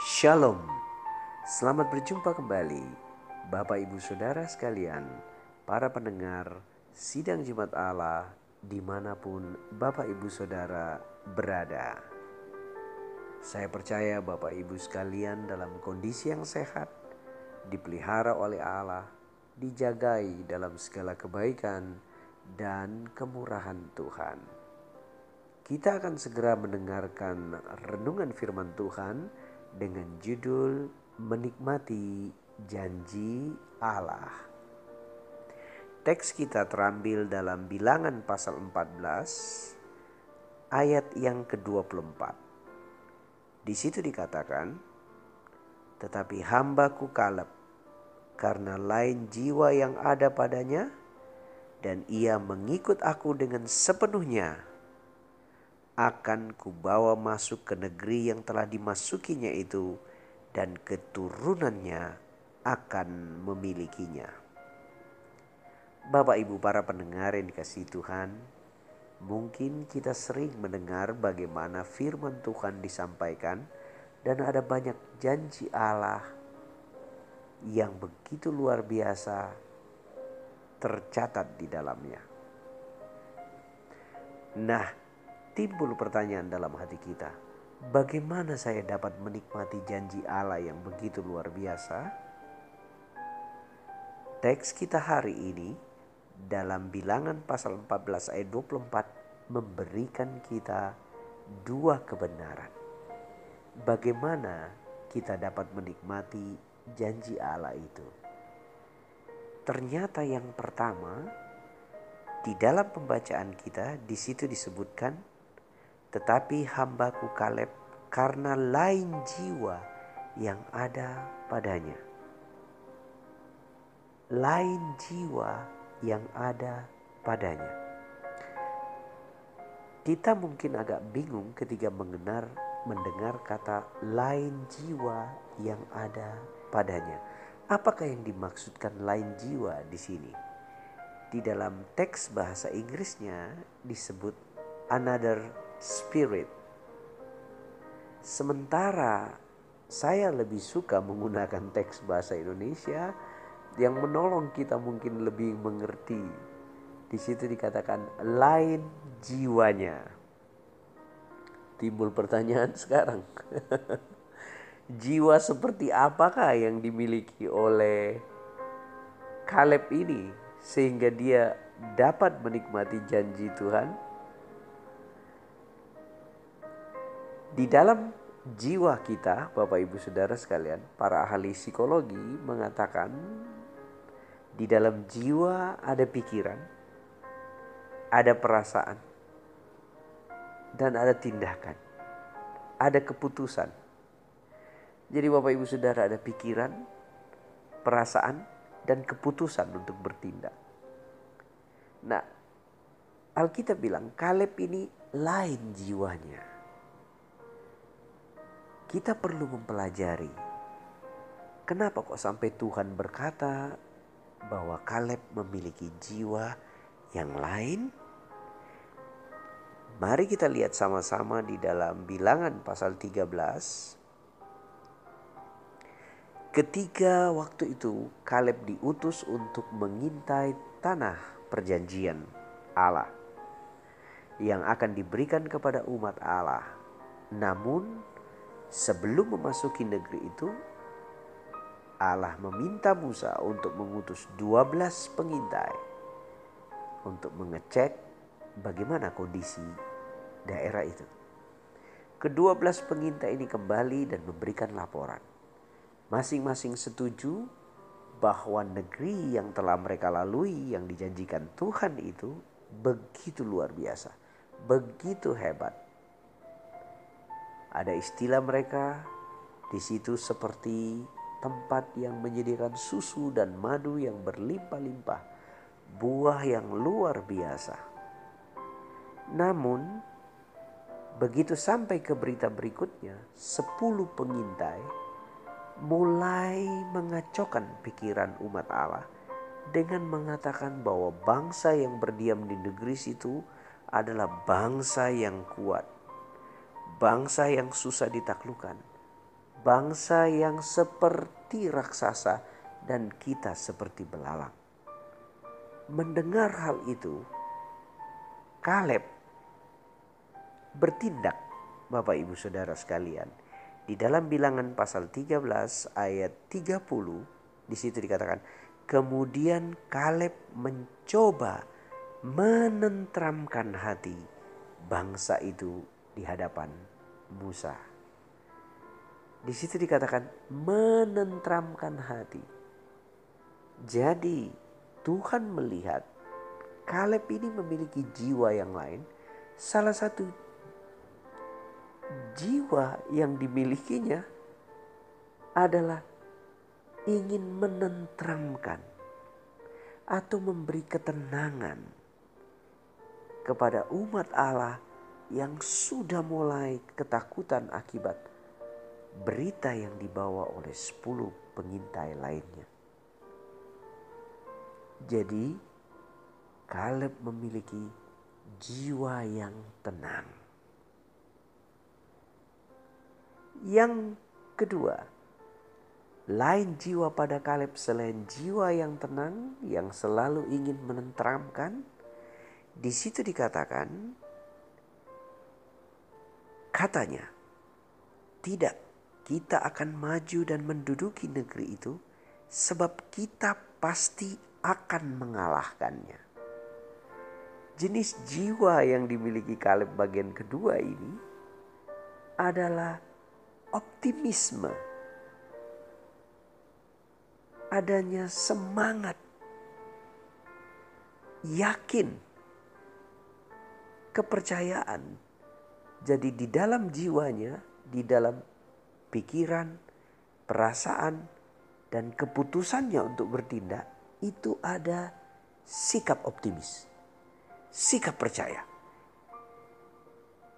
Shalom, selamat berjumpa kembali Bapak Ibu Saudara sekalian, para pendengar Sidang Jumat Allah di mana pun Bapak Ibu Saudara berada. Saya percaya Bapak Ibu sekalian dalam kondisi yang sehat, dipelihara oleh Allah, dijagai dalam segala kebaikan dan kemurahan Tuhan. Kita akan segera mendengarkan renungan firman Tuhan dengan judul Menikmati Janji Allah. Teks kita terambil dalam bilangan pasal 14 ayat yang ke-24. Di situ dikatakan, Tetapi hambaku Kaleb, karena lain jiwa yang ada padanya, dan ia mengikut aku dengan sepenuhnya, akan kubawa masuk ke negeri yang telah dimasukinya itu dan keturunannya akan memilikinya. Bapak Ibu para pendengar yang dikasih Tuhan, mungkin kita sering mendengar bagaimana firman Tuhan disampaikan dan ada banyak janji Allah yang begitu luar biasa tercatat di dalamnya. Nah, timbul pertanyaan dalam hati kita, bagaimana saya dapat menikmati janji Allah yang begitu luar biasa? Teks kita hari ini dalam bilangan pasal 14 ayat 24 memberikan kita dua kebenaran. Bagaimana kita dapat menikmati janji Allah itu? Ternyata yang pertama di dalam pembacaan kita di situ disebutkan tetapi hambaku Kaleb karena lain jiwa yang ada padanya. Lain jiwa yang ada padanya. Kita mungkin agak bingung ketika mengenal, mendengar kata lain jiwa yang ada padanya. Apakah yang dimaksudkan lain jiwa di sini? Di dalam teks bahasa Inggrisnya disebut another spirit. Sementara saya lebih suka menggunakan teks bahasa Indonesia yang menolong kita mungkin lebih mengerti. Di situ dikatakan lain jiwanya. Timbul pertanyaan sekarang. Jiwa seperti apakah yang dimiliki oleh Kaleb ini sehingga dia dapat menikmati janji Tuhan? Di dalam jiwa kita, Bapak Ibu Saudara sekalian, para ahli psikologi mengatakan di dalam jiwa ada pikiran, ada perasaan, dan ada tindakan, ada keputusan. Jadi Bapak Ibu Saudara ada pikiran, perasaan, dan keputusan untuk bertindak. Nah, Alkitab bilang Kaleb ini lain jiwanya kita perlu mempelajari kenapa kok sampai Tuhan berkata bahwa Kaleb memiliki jiwa yang lain. Mari kita lihat sama-sama di dalam bilangan pasal 13. Ketika waktu itu Kaleb diutus untuk mengintai tanah perjanjian Allah yang akan diberikan kepada umat Allah. Namun Sebelum memasuki negeri itu, Allah meminta Musa untuk mengutus 12 pengintai untuk mengecek bagaimana kondisi daerah itu. Kedua belas pengintai ini kembali dan memberikan laporan. Masing-masing setuju bahwa negeri yang telah mereka lalui yang dijanjikan Tuhan itu begitu luar biasa, begitu hebat ada istilah mereka di situ seperti tempat yang menyediakan susu dan madu yang berlimpah-limpah, buah yang luar biasa. Namun, begitu sampai ke berita berikutnya, sepuluh pengintai mulai mengacaukan pikiran umat Allah dengan mengatakan bahwa bangsa yang berdiam di negeri situ adalah bangsa yang kuat bangsa yang susah ditaklukkan, bangsa yang seperti raksasa dan kita seperti belalang. Mendengar hal itu, Kaleb bertindak Bapak Ibu Saudara sekalian. Di dalam bilangan pasal 13 ayat 30 di situ dikatakan kemudian Kaleb mencoba menentramkan hati bangsa itu di hadapan Musa. Di situ dikatakan menentramkan hati. Jadi Tuhan melihat Kaleb ini memiliki jiwa yang lain. Salah satu jiwa yang dimilikinya adalah ingin menentramkan atau memberi ketenangan kepada umat Allah yang sudah mulai ketakutan akibat berita yang dibawa oleh sepuluh pengintai lainnya. Jadi Kaleb memiliki jiwa yang tenang. Yang kedua, lain jiwa pada Kaleb selain jiwa yang tenang yang selalu ingin menenteramkan. Di situ dikatakan katanya, tidak kita akan maju dan menduduki negeri itu sebab kita pasti akan mengalahkannya. Jenis jiwa yang dimiliki Kaleb bagian kedua ini adalah optimisme. Adanya semangat, yakin, kepercayaan. Jadi di dalam jiwanya, di dalam pikiran, perasaan, dan keputusannya untuk bertindak itu ada sikap optimis sikap percaya.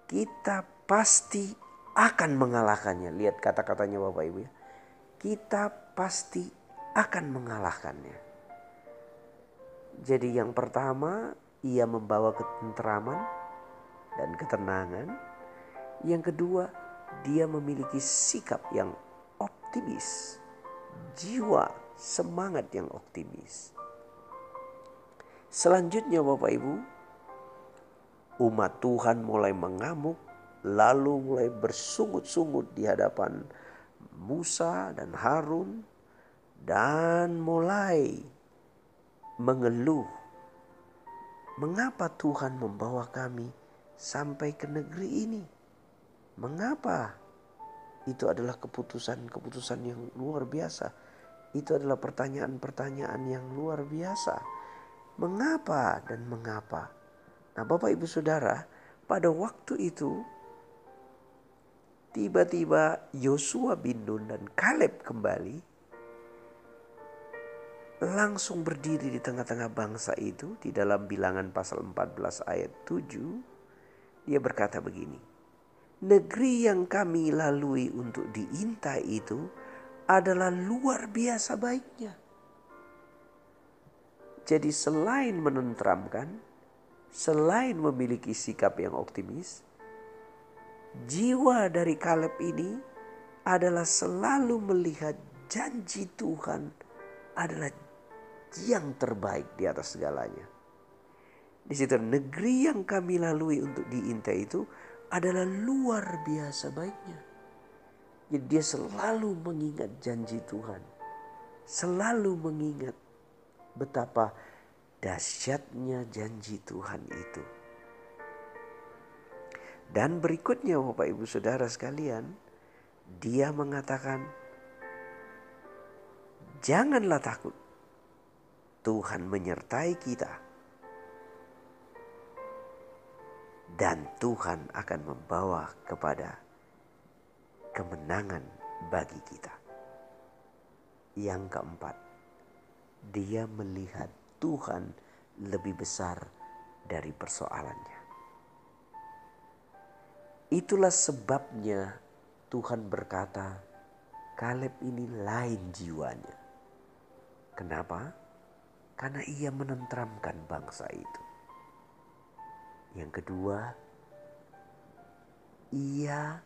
Kita pasti akan mengalahkannya. Lihat kata-katanya Bapak Ibu ya. Kita pasti akan mengalahkannya. Jadi yang pertama ia membawa ketenteraman dan ketenangan. Yang kedua dia memiliki sikap yang optimis. Jiwa semangat yang optimis. Selanjutnya Bapak Ibu umat Tuhan mulai mengamuk, lalu mulai bersungut-sungut di hadapan Musa dan Harun, dan mulai mengeluh, "Mengapa Tuhan membawa kami sampai ke negeri ini? Mengapa?" Itu adalah keputusan-keputusan yang luar biasa. Itu adalah pertanyaan-pertanyaan yang luar biasa. Mengapa dan mengapa? Nah, Bapak Ibu Saudara, pada waktu itu tiba-tiba Yosua bin Nun dan Kaleb kembali langsung berdiri di tengah-tengah bangsa itu di dalam bilangan pasal 14 ayat 7 dia berkata begini negeri yang kami lalui untuk diintai itu adalah luar biasa baiknya jadi selain menentramkan selain memiliki sikap yang optimis, jiwa dari Kaleb ini adalah selalu melihat janji Tuhan adalah yang terbaik di atas segalanya. Di situ negeri yang kami lalui untuk diintai itu adalah luar biasa baiknya. Jadi dia selalu mengingat janji Tuhan. Selalu mengingat betapa dahsyatnya janji Tuhan itu. Dan berikutnya Bapak Ibu Saudara sekalian, dia mengatakan, Janganlah takut, Tuhan menyertai kita. Dan Tuhan akan membawa kepada kemenangan bagi kita. Yang keempat, dia melihat Tuhan lebih besar dari persoalannya. Itulah sebabnya Tuhan berkata, Kaleb ini lain jiwanya. Kenapa? Karena ia menentramkan bangsa itu. Yang kedua, ia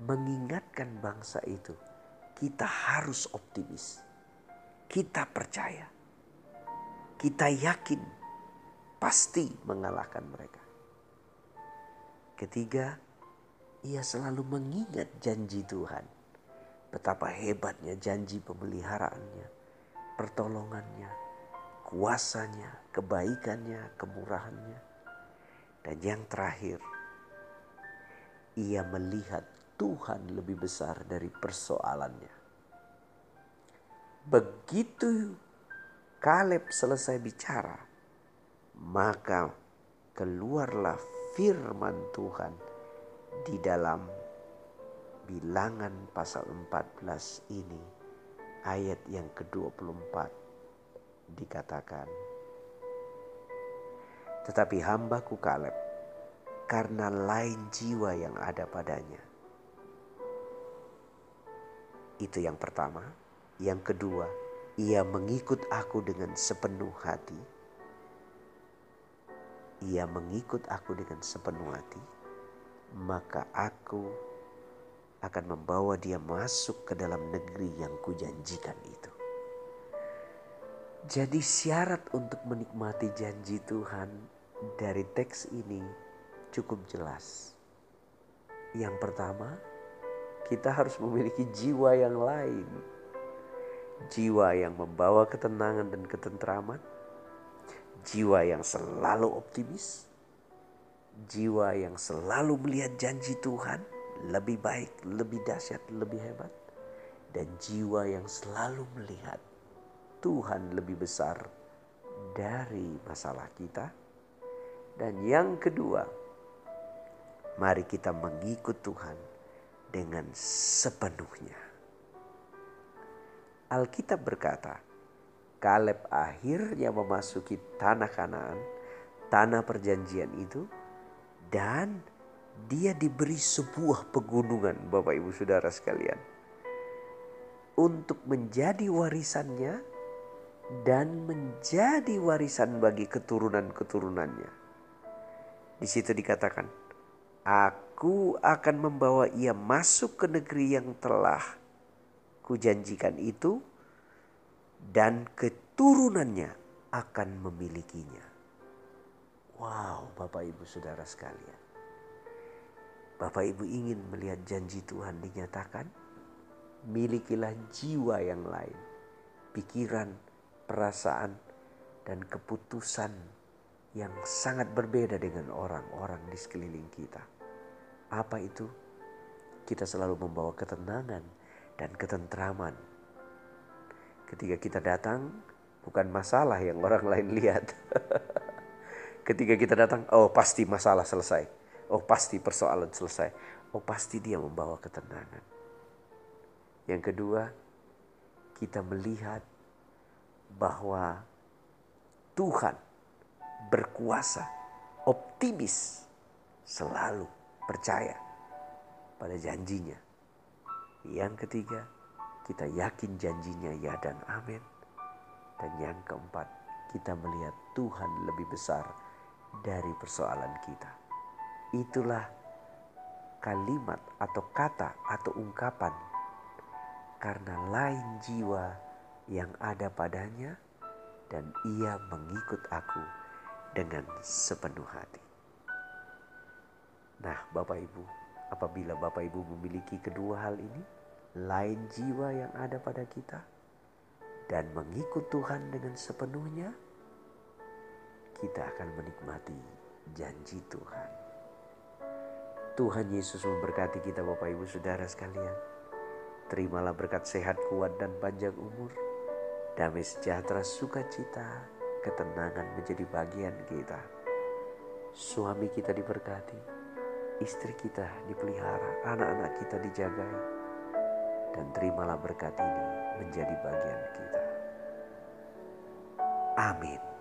mengingatkan bangsa itu, kita harus optimis. Kita percaya. Kita yakin pasti mengalahkan mereka. Ketiga, ia selalu mengingat janji Tuhan. Betapa hebatnya janji pemeliharaannya, pertolongannya, kuasanya, kebaikannya, kemurahannya. Dan yang terakhir, ia melihat Tuhan lebih besar dari persoalannya. Begitu Kaleb selesai bicara, maka keluarlah firman Tuhan di dalam bilangan pasal 14 ini ayat yang ke-24 dikatakan tetapi hambaku Kaleb karena lain jiwa yang ada padanya. Itu yang pertama. Yang kedua ia mengikut aku dengan sepenuh hati. Ia mengikut aku dengan sepenuh hati, maka aku akan membawa dia masuk ke dalam negeri yang kujanjikan itu. Jadi syarat untuk menikmati janji Tuhan dari teks ini cukup jelas. Yang pertama, kita harus memiliki jiwa yang lain. Jiwa yang membawa ketenangan dan ketentraman jiwa yang selalu optimis, jiwa yang selalu melihat janji Tuhan lebih baik, lebih dahsyat, lebih hebat, dan jiwa yang selalu melihat Tuhan lebih besar dari masalah kita. Dan yang kedua, mari kita mengikut Tuhan dengan sepenuhnya. Alkitab berkata, Kaleb akhirnya memasuki tanah Kanaan, tanah perjanjian itu dan dia diberi sebuah pegunungan Bapak Ibu Saudara sekalian untuk menjadi warisannya dan menjadi warisan bagi keturunan-keturunannya. Di situ dikatakan, Aku akan membawa ia masuk ke negeri yang telah kujanjikan itu dan keturunannya akan memilikinya. Wow, Bapak Ibu Saudara sekalian. Bapak Ibu ingin melihat janji Tuhan dinyatakan? Milikilah jiwa yang lain, pikiran, perasaan, dan keputusan yang sangat berbeda dengan orang-orang di sekeliling kita. Apa itu? Kita selalu membawa ketenangan dan ketentraman Ketika kita datang, bukan masalah yang orang lain lihat. Ketika kita datang, oh pasti masalah selesai. Oh pasti persoalan selesai. Oh pasti dia membawa ketenangan. Yang kedua, kita melihat bahwa Tuhan berkuasa, optimis, selalu percaya pada janjinya. Yang ketiga, kita yakin janjinya ya dan amin. Dan yang keempat, kita melihat Tuhan lebih besar dari persoalan kita. Itulah kalimat atau kata atau ungkapan karena lain jiwa yang ada padanya dan ia mengikut aku dengan sepenuh hati. Nah, Bapak Ibu, apabila Bapak Ibu memiliki kedua hal ini, lain jiwa yang ada pada kita dan mengikut Tuhan dengan sepenuhnya, kita akan menikmati janji Tuhan. Tuhan Yesus memberkati kita Bapak Ibu Saudara sekalian. Terimalah berkat sehat kuat dan panjang umur. Damai sejahtera sukacita, ketenangan menjadi bagian kita. Suami kita diberkati, istri kita dipelihara, anak-anak kita dijagai dan terimalah berkat ini menjadi bagian kita. Amin.